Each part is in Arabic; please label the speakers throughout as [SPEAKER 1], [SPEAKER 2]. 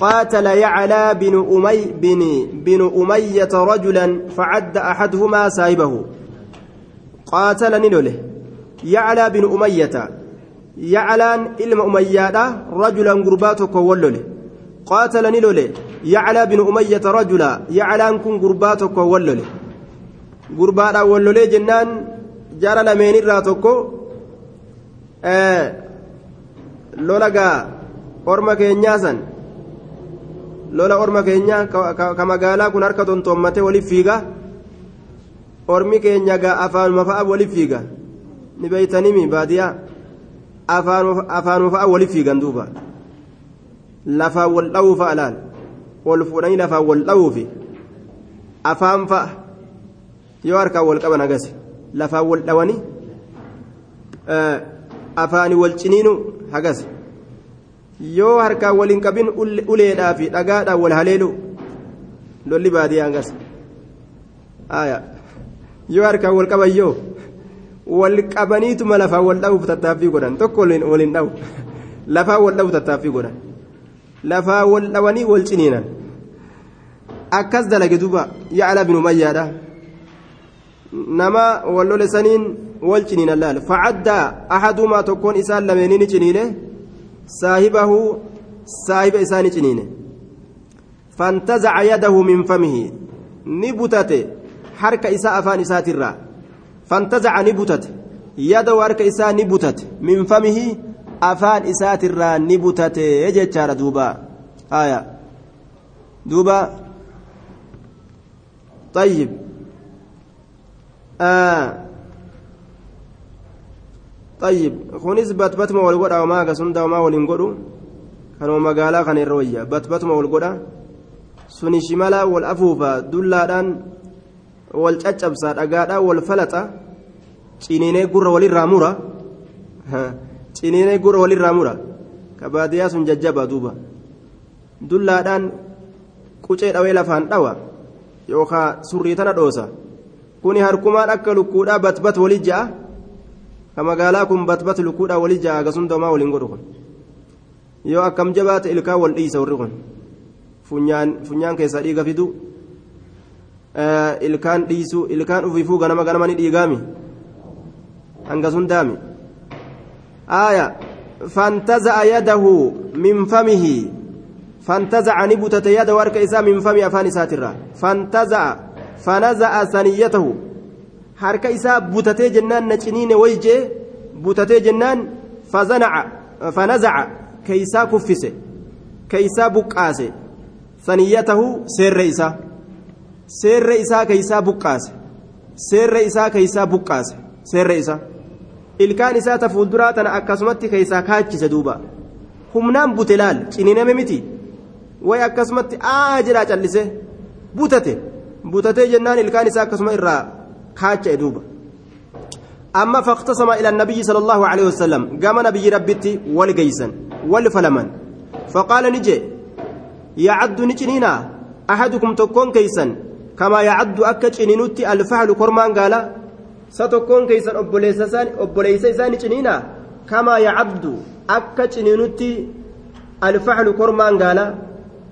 [SPEAKER 1] قاتل يعلى بن أمي بن بن أمية رجلا فعد أحدهما سايبه. قاتل نلوله يعلى بن أمية. يعلان إلما أمية رجلا قرباتك ولوله قاتل نلوله يعلى بن أمية رجلا. يعلان كن قرباتك ولوله قرباتا ولوله جنان جار لمن الراتوكو آه لولا orma keenyaa san lola orma keenya ka magaalaa kun harka tontoommatee waliif fiiga ormi keenya gaa afaanuma fa'a waliif fiiga ni beeytanimi baadiyaa afaanuma fa'a waliif fiigan duuba lafaan wal dha'uu fa'a laal wal fuudhanii lafaan wal dha'uufi afaan fa'a yoo harkaan wal qaban agasi lafaan wal dhawanii afaani wal ciniinu hagas yoo harkaan waliin qabin uleedhaa fi dhagaadhaan wal haleelu lolli baadiyyaa gas yoo harkaan wal qaban yoo wal qabaniituma lafaan wal dha'uuf tattaaffii godhan tokko waliin dha'u lafaan wal dha'u tattaaffii godhan lafaa wal dhawanii wal ciniinan akkas dalage duuba yaala binu mayyaadha nama wal lole saniin wal ciniinan laal facaddaa ahadumaa tokkoon isaan lameenii ni ciniine isaa ni ciniine fantazaca yadahu min famihi ni butate harka isaa afaan isaatirraa fantazaca ni butate yadahu harka isaa ni butate min famihi afaan isaatirraa ni butate jechaadha duuba haya duuba طيب آه طيب خونيس بات ما والغدا وما غسندا وما ولنغدو كانوا مغالا كان الرويا بات بات ما والغدا سني شمالا والافوفا دلادان والچچبسا دغادا والفلطا ciniinee gurra walirraa mura ciniinee gurra walirraa mura ka baadiyyaa sun jajjaba duuba dullaadhaan qucee dhawee lafaan dhawa yookaan surrii tana dhoosa kuni harkumaan akka lukkuudhaa batbat walii ja'a ka magaalaa kun batbat lukkuudhaa walii ja'a akkasuma doomaa waliin godhu kun yoo akkam jabaate ilkaan wal dhiisa warri kun funyaan keessaa dhiiga fidu ilkaan dhiisu ilkaan uffifuu ganama ganama ni dhiigaami. hanga sun daami aaya fantaza'a yadahu min famihi fantaza'a ni butate yada warka isaa min fami afaan isaatirraa fantaza'a fanaza'a saniyatahu harka isaa butatee jennaan na ciniine wayjee butatee jennaan fanaza'a keeysaa kuffise keeysaa buqqaase saniyatahu seerre isaa seerre isaa keeysaa buqqaase seerre isaa keeysaa buqqaase seerre isaa ilkaan isaa ta fuulduraa tana akkasumatti keessaa kaachise duuba humnaan bute laal ciniiname miti way akkasumatti aa jedhaa callise butate butatee jennaan ilkaan isaa akkasuma irraa kaacha'e duuba amma faqtasama ila nabiyyi sala allahu aleyhi wasalam gama nabiyyi rabbitti wal geeysan wal falaman faqaala ni jee yacaddu ni ciniinaa ahadukum tokkoon keeysan kamaa yacaddu akka ciniinutti alfahlu kormaan gaala sa tokkoon keeysan obboleeysa isaani ciniina kamaa yacabdu akka ciniinutti alfaxlu kormaan gaala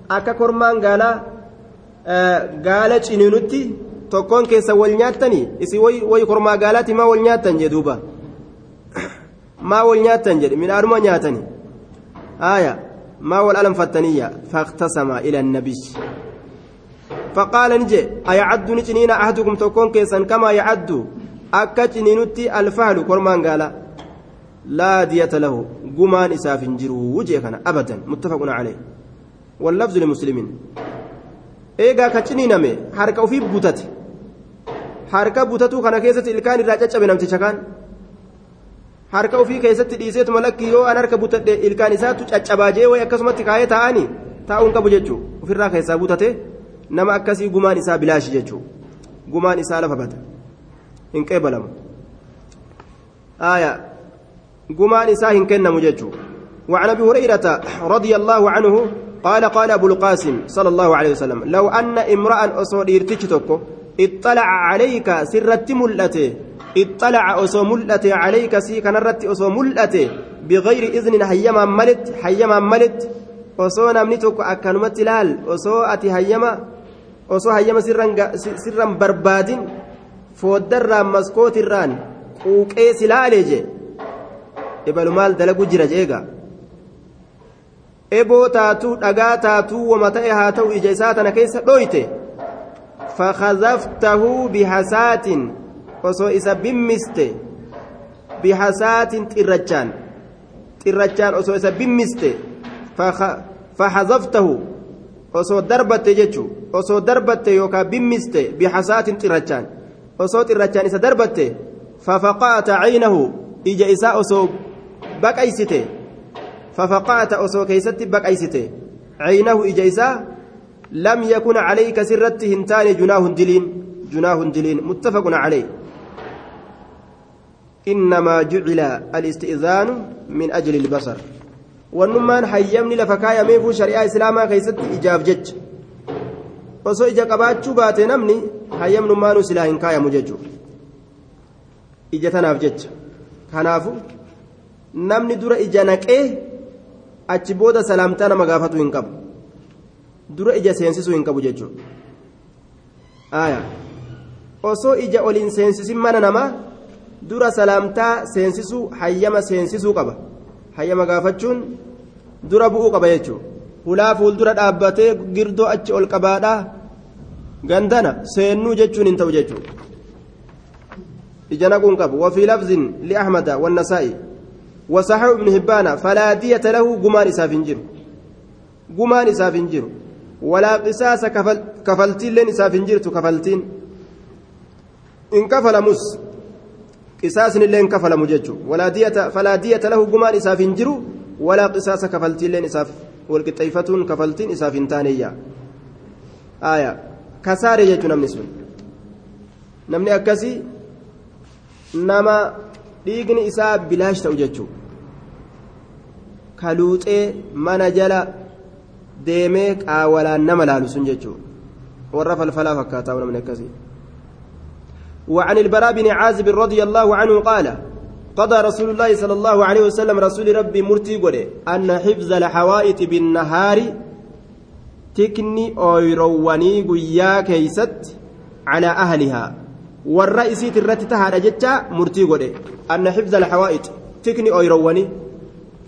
[SPEAKER 1] akka kormaan gaala gaala ciniinutti tokkoon keessa wal nyaattanii isi way kormaa gaalaati maa wal nyaattan jee duuba maa wal nyaattan jedhe midhaanuma nyaatani aya maa wal alanfattaniyya faqtasama ila annabiy فقال نجي أيعد نجنين أحدكم تكون كيسا كما يعد akka ciniinutti alfahlu kormaan gaala laa diyata lahu gumaan isaaf hin jiru jee kana abadan muttafaqun calee wallafzu limuslimiin eegaa ka ciniiname harka butatuu kana keessatti ilkaan irraa caccabe namticha kaan harka ufii keessatti dhiiseetuma lakkii yoo an harka butadhe ilkaan isaatu caccabaa jee way akkasumatti kaayee taa'anii taa'uun qabu jechuu ofirraa keessaa butate nama akkasii gumaan isaa bilaashi jechuu gumaan isaa lafa bata hin qeebalamu آية قمان إساه كنم ججو وعن أبي هريرة رضي الله عنه قال قال أبو القاسم صلى الله عليه وسلم لو أن امرأ أصول إرتجتك اطلع عليك سرت ملته اطلع أصو ملته عليك سي كنرت أصو ملته بغير إذن حيما ملت حيما ملت namni tokko akkanumatti laal osoo ati hayyama osoo hayyama sirran barbaadin fooddarraan maskootirraan quuqee si laalee je ebalu maal dalagu jira jeega eboo taatuu dhagaa taatuu wama ta'e haa ta'u ija isaa tana keessa fakazaftahu bihasaatin osoo isa bimmiste bihasaatin xirrachaan xirrachaan osoo isa bimmiste فحذفته osoo darbatte jechu osoo darbatte yookaan bimmiste bixasaatin xirrachaan osoo xirrachaan isa darbatte fafaqaata caynahu ija isaa osoo baqaysite fafaqaata osoo keeysatti baqaysite caynahu ija isaa yakun calayka sirratti hin taane junaahun diliin junaahun diliin muttafaqun calayh إنما جعل الاستئذان من أجل البصر kaayameefuu shari'aa islaamaa keessatti ijaaf jecha osoo ija qabaachuu baate namni hayyamnummaanuu silaa hin kaayamu jechuudha ija tanaaf jecha kanaafu namni dura ija naqee achi booda salaamtaa nama gaafatu hin qabu dura ija seensisuu hin qabu jechuudha osoo ija oliin seensisin mana namaa dura salaamtaa seensisuu hayyama seensisuu qaba. hayyama gaafachuun dura bu'uu qaba jechuudha hulaa fuuldura dhaabbatee girdoo achi ol qabaadhaa gandana seennuu jechuun hin ta'u jechuudha ija naquun qabu. Wafii lafzin li'ahmada wannasaa'i wasaxahu ibnu hibbaana falaa diyata lahu gumaan isaaf hin jiru. Gumaan isaaf hin jiru walaa qisaasa kafaltiilleen isaaf hin jirtu kafaltiin in kafalamus قساس لين كفل مججو. ولا دية فلا دية له جمان إساف جرو ولا قساس كفلتين لين إساف والقطيفة كفلتين إساف تانية آية. كسار يجو نمني سن. نمني أكسي نما dhiigni isaa bilaash ta'u jechuun kaluuxee mana jala deemee qaawalaan nama laalu sun jechuun warra falfalaa fakkaataa namni akkasii. وعن البراء بن عازب رضي الله عنه قال قضى رسول الله صلى الله عليه وسلم رسول ربي مرتي قولي أن حفظ الحوائط بالنهار تكني أويرواني قيا كيست على أهلها. والرئيس الرت تهاد جتا مرتي قولي أن حفظ الحوائط تكني أويرواني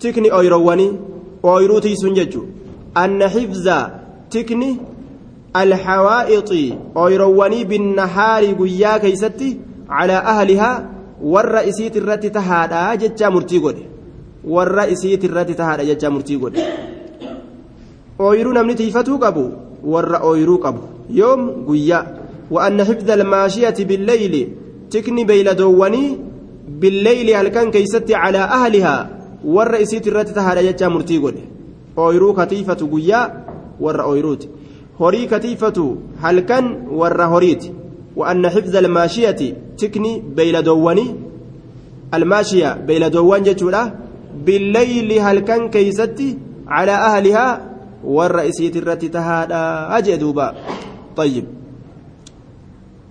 [SPEAKER 1] تكني أويرواني أويروتي سنججو. أن حفظ تكني الحوائط أويرواني بالنهار قيا كيستي على أهلها والرئيسيت الرت تهادا جتا مرتي قولي والرئيسيت الرت تهادا جتا مرتي قولي أويرو نمني تيفتو قبو ور أويرو قبو. يوم قيا. وأن حفظ الماشية بالليل. تكني بيلدواني بالليل هل كان كيستي على أهلها والرئيسيت الرت تهادا جتا مرتي أويرو كتيفة قيا ور أويروتي horii katiifatu halkan warra horiiti. وأن حفظ الماشية تكني بيلدواني الماشية بيلدوان جتولا بالليل هل كان كيستي على أهلها والرئيسية التي تهادا أجدوبا طيب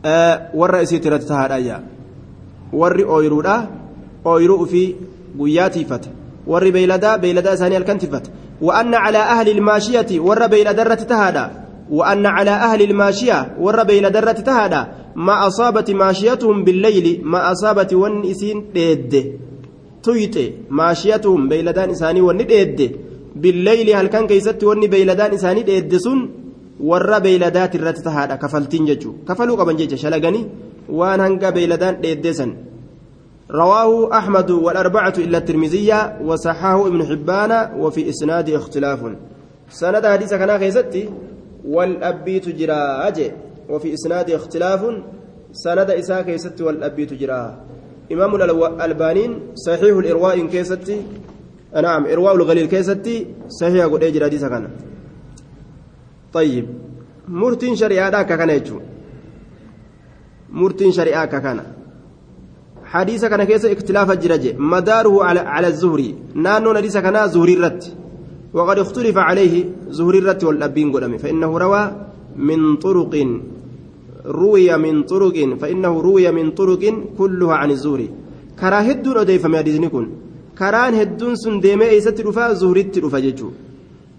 [SPEAKER 1] آه والرئيسية التي تهادا يا ور أويرودا أويرو في قياتي فت ور بيلدا بيلدا ثاني الكنتفت وأن على أهل الماشية ور بيلدا التي تهادا وأن على أهل الماشية ور بين درة تهادا ما أصابت ماشيتهم بالليل ما أصابت ون إسين ديد. تويت ماشيتهم بيلدان إساني ون ديد. بالليل هل كان كيست ون بيلدان إساني ديد سن؟ ور بيلدات الرت تهادا كفلتين ججو. كفلوا قبن جيجا شلقني وان هنقا بيلدان سن. رواه أحمد والأربعة إلا الترمذية وصححه ابن حبان وفي إسناد اختلاف. سند حديث كان كيستي والأبيت جرا أجي وفي إسناد اختلاف. سند إساء كيست والأبيت جرا إمام الألبانين صحيح الإرواء كيستي نعم إرواء الغليل كيستي صحيح قد أجرا دي سكن طيب مرتين شريعة كان يجو. مرتين شريعة كان. حديث كان كيس اختلاف الجرج. مداره على على الزهري. نانو حديث كان زهري رت وقد اختلف عليه زهري الرت والأبين قدامي. فإنه روى من طرق. روي من طرق. فإنه روي من طرق كلها عن الزهري. كرا هدون أديف ما يدزنكن كران هدون سن ديما إيست رفا زهري رفا ججو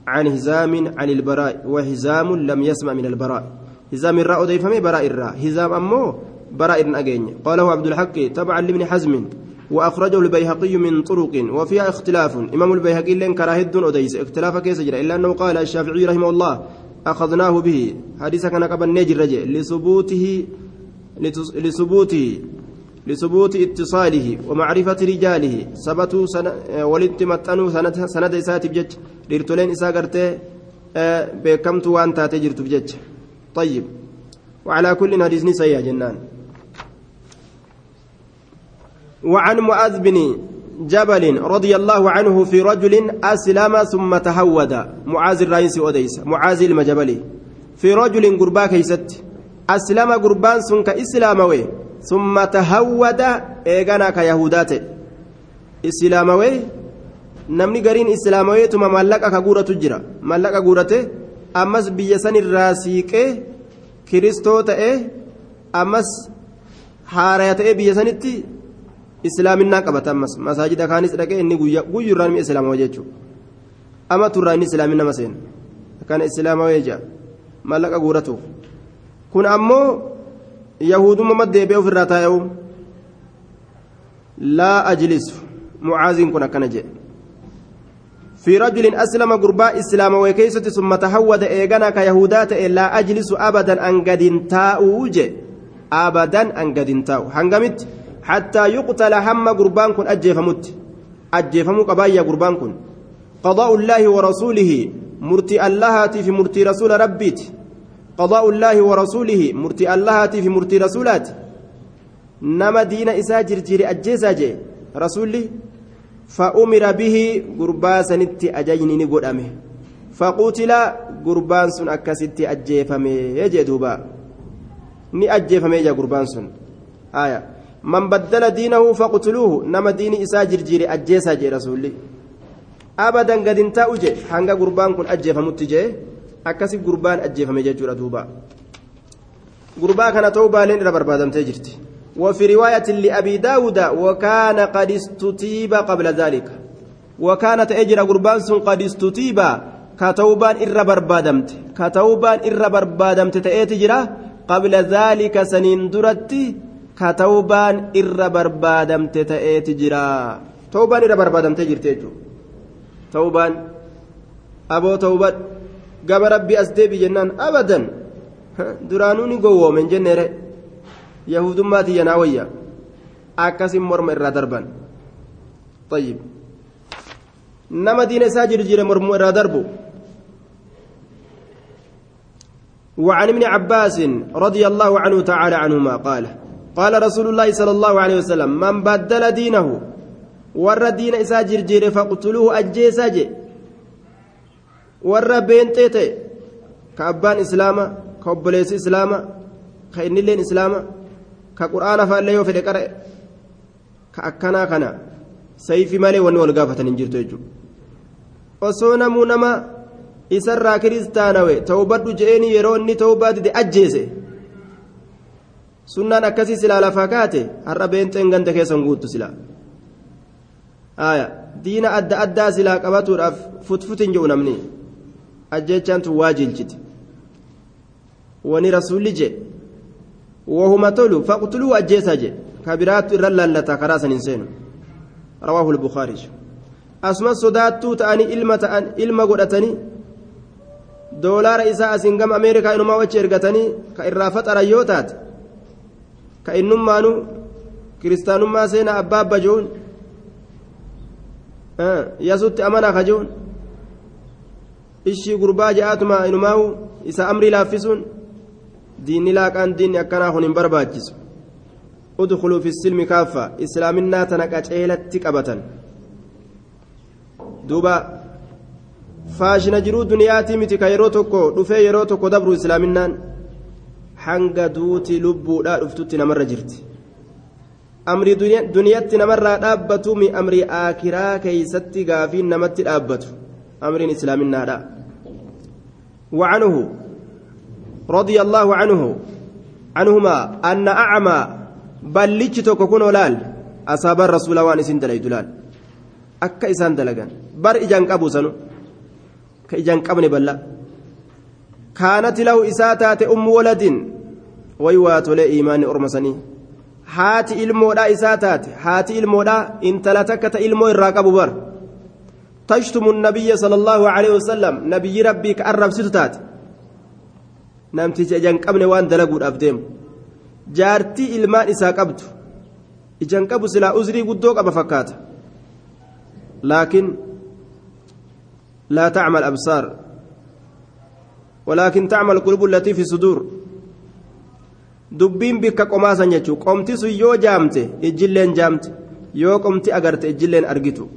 [SPEAKER 1] عن هزام عن البراء. وهزام لم يسمع من البراء. هزام الراء أديفمي براء الراء. هزام أمه براء أجين. قاله عبد الحق تبعا لابن حزم وأخرجه البيهقي من طرق وفيها اختلاف. إمام البيهقي لين كراهد أديس اختلاف كيس إلا أنه قال الشافعي رحمه الله أخذناه به. حديث كان قبل نجر لثبوته لثبوته لثبوت اتصاله ومعرفة رجاله. ثبتوا سنة ولدت متنوا سند سند إسات بجج. ليرتولين إسا قرتي بكمت وأنت تجرت بجج. طيب. وعلى كل حديث سيئة جنان. وعن معاذ بن جبل رضي الله عنه في رجل أسلم ثم تهود معاذ الرئيس أوديس معاذ المجبلي في رجل قربا كيست أسلم قربان سنك إسلاموي ثم تهود إيغانا كيهودات إسلاموي maallaqa ka guuratu jira maallaqa guurate ammas biyya san irraa siiqee kiristoo ta'ee ammas haaraya ta'ee biyya sanitti islaaminaa qabata ammas masaajida kaanis dhaqee inni guyyurraa nimi islaamawa jechuudha ama turraa inni islaamin nama seena kana islaamawee jaa maallaqa guuratuuf kun ammoo yahudumma deebi'ee ofirraa taa'e'u laa ajlisu mucaaziin kun akkana jedhe في رجل أسلم قرباء إسلام وكيسة ثم تهود إيغانا كيهودات لا أجلس أبدا أن قد انتاؤج أبدا أن قد انتاؤ هنقمت حتى يقتل هم قربان كن أجيفمت أجيفمو قبايا قربان قضاء الله ورسوله مرتي الله في مرتي رسول ربيت. قضاء الله ورسوله مرتي الله في مرتي رسولات. نما دين إسا جرجير أجيسا جي رسولي فأمر به قربان سنتي أجيني نقدامه فقتل قربان سن أكستي أجيفمي يجي دوبا. ni ajjeefamee jira gurbaan sun aya baddala diinahu faqtuluuhu nama diini isaa jirjiire ajjeesaa jee rasuulli abadan gadin taa'u je hanga gurbaan kun ajjeefamutti jee akkasi gurbaan ajjeefame jechuudha duuba gurbaa kana ta'uu baaleen irra barbaadamtee jirti وفي رواية لأبي داود وكان قد استتيب قبل ذلك وكانت أجر قربان قد استتيب كتوبان إر بربادمت كتوبان إر بربادمت تأتي جرا قبل ذلك سنين درتي كتوبان إر بربادمت تأتي جرا توبان إر بربادمت جرتي توبان أبو توبان قام ربي أسدي جنان أبدا duraanuu gowwoomen jenneere yahudummaati yanaa wayya. Akkasin morma irraa darban. طيب nama diina isaa jirjire mormu irraa darbu. وعن ابن عباس رضي الله عنه تعالى عنهما قال قال رسول الله صلى الله عليه وسلم من بدل دينه ور دين إسا جرجير فاقتلوه أجيساج ور بينتيتي كأبان إسلاما كأبليس إسلاما كإنلين إسلاما كقرآن فالله يوفي قرأ كأكنا كنا سيفي مالي وني والقافة ننجرتو يجو. وصونا منما isarraa kiristaanawe tawbadhu je'eeni yeroo inni tawbaa dide ajjeese sunnaan akkasii silaa lafaa kaate har'a beenxeen ganda keessan guuttu silaa diina adda addaa silaa qabatuudhaaf futfutin jedhu namni ajjechaan tun waa jilchiti wani rasuulli je wahuma tolu faqtuluu ajjeesaa je ka biraattu irra lallataa karaa san hin seenu rawaahu lbukaariy asumas sodaattuu ta'anii ilma ta'an ilma godhatanii doolaara isaa asiin gama ameerikaa inumaa wachi ergatanii ka irraa faxaran yoo taate abbaa abba je'uun yasutti amanaa ka je'uun ishii gurbaa je'aatuma inumaahu isa amrii laaffisuun diinni laaqaan diinni akkanaa kun hin barbaachisu udkhuluu fi silmi kaaffa islaaminaa tana qaceelatti qabatan duuba faashina jiruu duniyaatii miti ka yeroo tokko dhufee yeroo tokko dabru islaaminaan hanga duuti lubbuudhaa dhuftutti namarra jirti amrii duniyatti namarraa dhaabbatu mi amrii aakiraa keeysatti gaafiin namatti dhaabbatu amriin islaaminaadha وعنه رضي الله عنه عنهما أن أعمى بل لجتك كن ولال أصاب الرسول وان إسن دلال أكا إسان دلقان بر إجان قبو سنو ijaan qabne balla waa tolee iimaanni orma sanii haati ilmoodhaa isaa taate haati ilmoodhaa intala takka ta ilmoo irraa qabu bar tashtumu nabiyya sala allahu alaihi wasallam nabiyyi rabbii ka arrabsitu taate namticha ijaan qabne waan dalaguudhaaf deemu jaartii ilmaan isaa qabdu ijaan qabu silaa uzrii guddoo qaba fakkaata laakiin laa tacmal walaakin tacmal qulubu allatii fi suduur dubbiin bikka qomaasan jechuu qomti sun yoo jaamte ijjilleen jaamte yoo qomti agarte ijjilleen argitu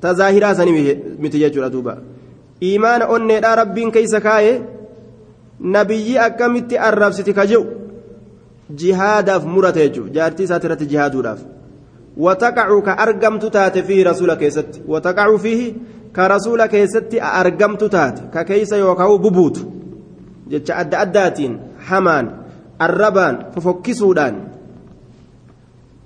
[SPEAKER 1] ta zaahiraa sani miti jechuudha duuba iimaana onneedhaa rabbiin keeysa kaayee nabiyyi akkamitti arrabsiti ka ji'u jihaadaaf murate jechuudha jaartii isaati irratti jihaaduudhaaf wataqacuu ka argamtu taate fi rasuula keessatti wataqacuu fiihi ka rasuula keessatti argamtu taate ka keeysa yookaan bubuutu. Jecha adda addaatiin hamaan. arrabaan fofokkisuudhaan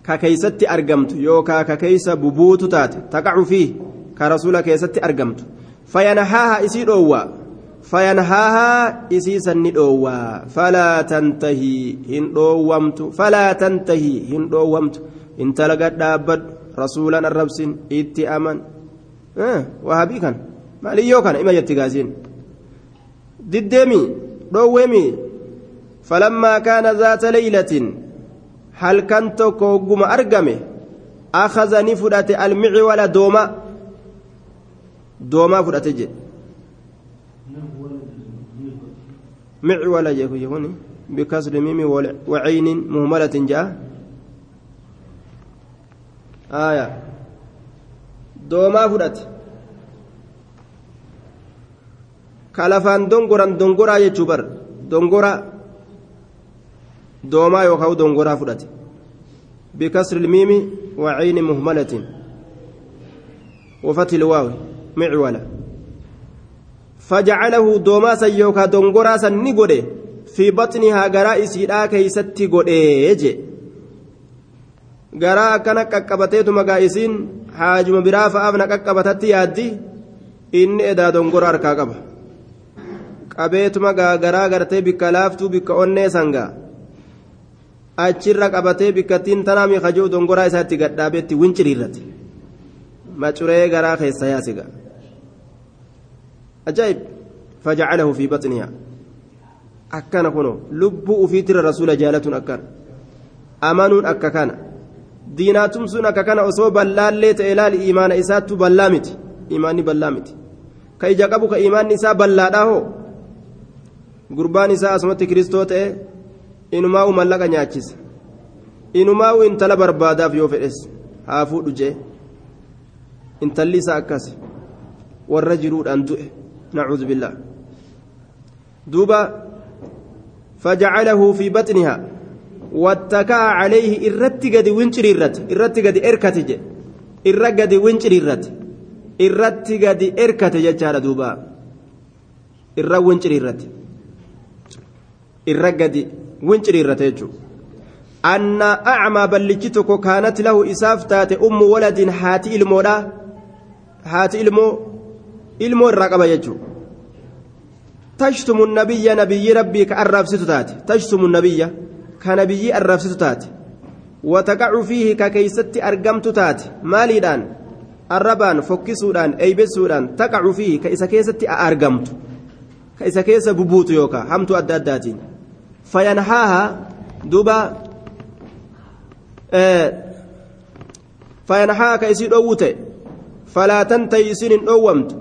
[SPEAKER 1] ka keeysatti argamtu yookaa ka keeysa bubuutu taate taqacu fii ka rasuula keessatti argamtu fayanhaaha isii dhoowwaa fayanhaaha isii sanni dhoowwaa falaa tantahii hin dhoowwamtu falaa tantahii hin dhoowwamtu intala gad rasuulan arrabsin itti aman wahabii kan maaliyyoo kana ima jetti gaasiin diddeemi dhoowweemi فلما كان ذات ليلة هل كنت كوغما أرقمه أخذ نفدة المعول دوما دوما فدة جي معول يكون بكسر ميم وعين مهملة جاء آية دوما فدة كالفان دونغورا دونغورا يجبر دونغورا doomaa yookaan dongoraa fudhate. بكسر الميم وعين مهملة وفتح الواو معولة فجعله دوماسا يوكا دونغوراسا نيغودي في بطنها غراء سيدا كيستي غودي يجي garaa akkana qaqqabateetuma gaa'isiin haajuma biraa fa'aaf na qaqqabatatti yaaddi. Inni edaa dongora harkaa qaba. Qabeetuma garaa gartee bikka laaftuu bikka onnee sangaa achirra qabatee bikkattiin tanaami kajuu dongoraa isaatti gadhaabetti winciriirrate macuree garaa keessa yaasiga ajaa'ib. Fajacalahu fi baxniha akkana kuno lubbuu ufiitira rasuula jaalatuun akkana amanuun akka kana. Diinaatumsuun akka kana osoo ballaallee ta'e ilaali imaana isaattu ballaa miti. Imaanni ballaa miti. Ka ija qabu ka imaanni isaa ballaadhaa hoo gurbaan isaa asumatti kiristoo ta'e inumaa'u mallaqa nyaachise inumaa'u intala barbaadaaf yoo fedhes haa fuudhu jee. Intalli isaa akkas warra jiruudhaan du'e nacuudhu billaa duuba fajacalahu fi baxnihaa wattakaa calayhi irratti gadi winciriirrate irratti gadi erkate je' irra gadi winciriirrate irratti gadi erkate jechaadha duuba. Irra winciriirrate وينشريرت إرت قد إركت ججال دوبا إرت وينشريرت إرت قد وينشريرت يجو أن أعمى بلجتك كانت له إسافتات أم ولد هاتي المولا هاتي المو المو الرقبة يجو تشتم النبي نبي ربي كأرفست تاتي تشتم النبي كنبي أرفست تاتي وتقع فيه ككيست أرقمت تاتي ماليدان الربان فكسودان أي بسودان تقع فيه كإسا كيست أرقمت كإسا كيس ببوت يوكا همت أداداتين فينهاها دوبا آه فينهاها كإسي دووتي فلا تنتهي سن دومت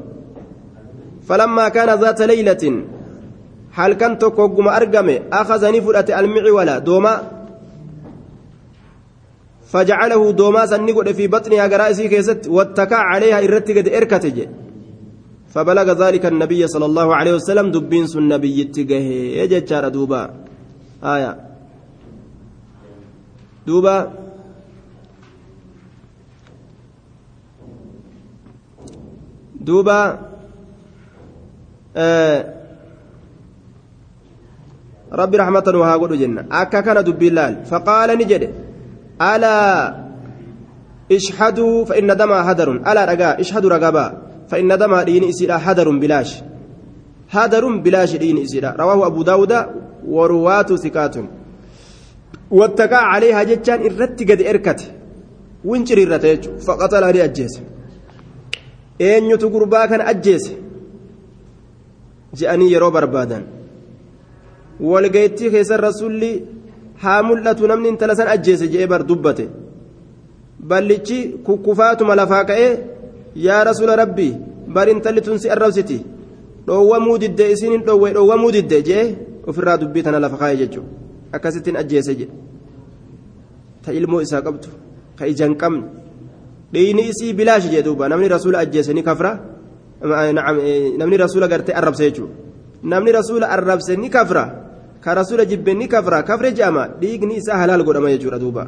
[SPEAKER 1] فلما كان ذات ليلة هل كنت كوغم أرقم أخذني فرأت المعولة دوما فجعله دوما سنقود في بطنها قرائسي كيست واتكى عليها إرتي إركتج فبلغ ذلك النبي صلى الله عليه وسلم دبين سن نبي يجتشار دوبا. آية. دوبا دوبا ربي رحمة وهاقول جنة. أكا كان دبي لال فقال نجد. ألا إشهدوا فإن دما هدر. ألا رقا. إشهدوا رقبا فإن دما دين إسيرا هدر بلاش. هدر بلا شدين إسيرا. رواه أبو داود waruwaatu siqaatun wattaqaa caleehaa jechaan irratti gadi erkate winciriirrata jechuudha faqatalaa ni ajjeese eenyutu gurbaa kana ajjeese je'anii yeroo barbaadan walgayittii keessan rasulli haa mul'atu namni intala san ajjeese je'ee bar dubbate ballichi kukkufaatuma lafaa ka'ee yaa rasula rabbii bar intalli tun si arrabsiti dhoowwamuu didde isiin hin dhoowwe dhoowwamuu didde je'ee. Ofirraa dubbii tana lafa kaa'e jechuudha akkasittiin ajjeese jedhe ta ilmoo isaa qabdu ka ijaan qabne dhiini isii bilaashi jee duuba namni rasuula ajjeese ni kafra namni rasuula gartee arrabse jechuudha namni rasuula arrabse ni kafra. ka rasuula jibbe ni kafra kafre je'ama dhiigni isaa halaal godhama jechuudha duuba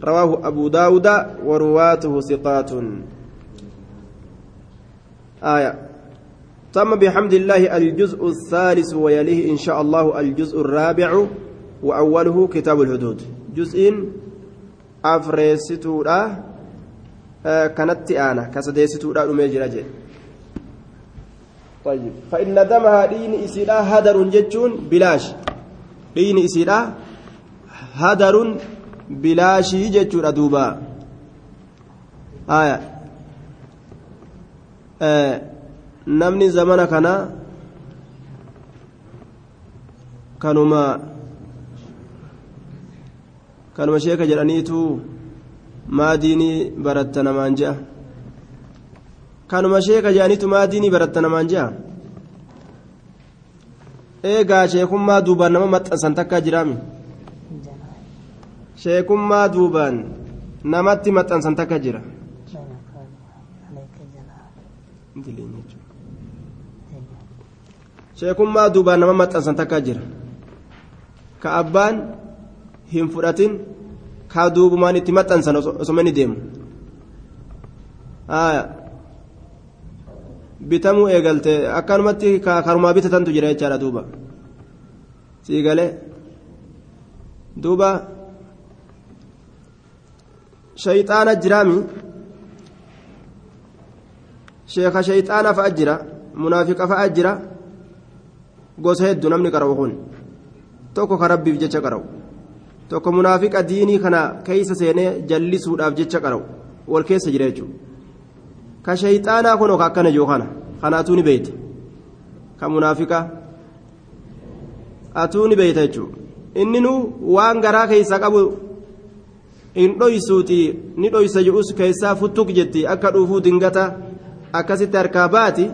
[SPEAKER 1] رواه أبو داود ورواته ثقات آية تم بحمد الله الجزء الثالث ويليه إن شاء الله الجزء الرابع وأوله كتاب الحدود. جزء أفريستورا آه كانت أنا كسديستورا أميجي طيب فإن دمها دين إسيلا هدر جتون بلاش. dhiini isiidha hadarun bilaashii jechuudha duuba haya namni zamana kana kanuma kanuma sheeka jedhaniitu maa diinii baratta namaan je'a kanuma sheeka jedhaniitu maa diinii baratta namaan je'a eegaa sheekummaa duubaan nama maxxansan takka jiraami sheekummaa duubaan namatti maxxansan takka jira sheekummaa duubaan nama maxxansan takka jira ka abbaan hin fudhatin ka duubumaan itti maxxansan osoma ni deemu bitamuu eegalte akkanumatti karumaa bitatantu jira jechaadha duuba sii galee duuba shayxaana jiraami sheeka shayxaana fa'a jira munaafiqa fa'a jira gosa hedduu namni qara'u kun tokko ka rabbiif jecha qara'u tokko munaafiqa diinii kana keeysa seenee jallisuudhaaf jecha qara'u wal keessa jira jechuudha ka shayxaanaa kun ka akkana jiru kana kana atuu ni beeyte ka munaafiqaa atuu ni beeyta jechuudha inni nu waan garaa keeysa qabu hin dhoysuuti ni dhoysa jedhus keessaa futtuk jetti akka dhuufuu dingata akkasitti harkaa baati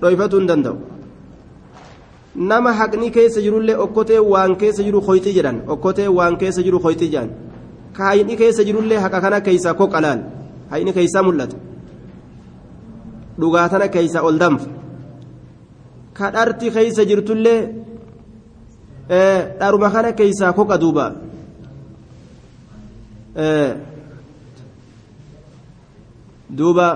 [SPEAKER 1] dhoyfatuu hin danda'u nama haqni keessa jirullee okkotee waan keessa jiru hoyxii jedhan okkotee waan keessa jiru hoyxii jedhan ka hayni keessa jirullee haqa kana keeysaa koqalaal hayni keeysaa mul'ata dhugaatana keeysaa ol danfa ka dharti keeysa jirtullee dharuma kana keeysaa koqa duuba duuba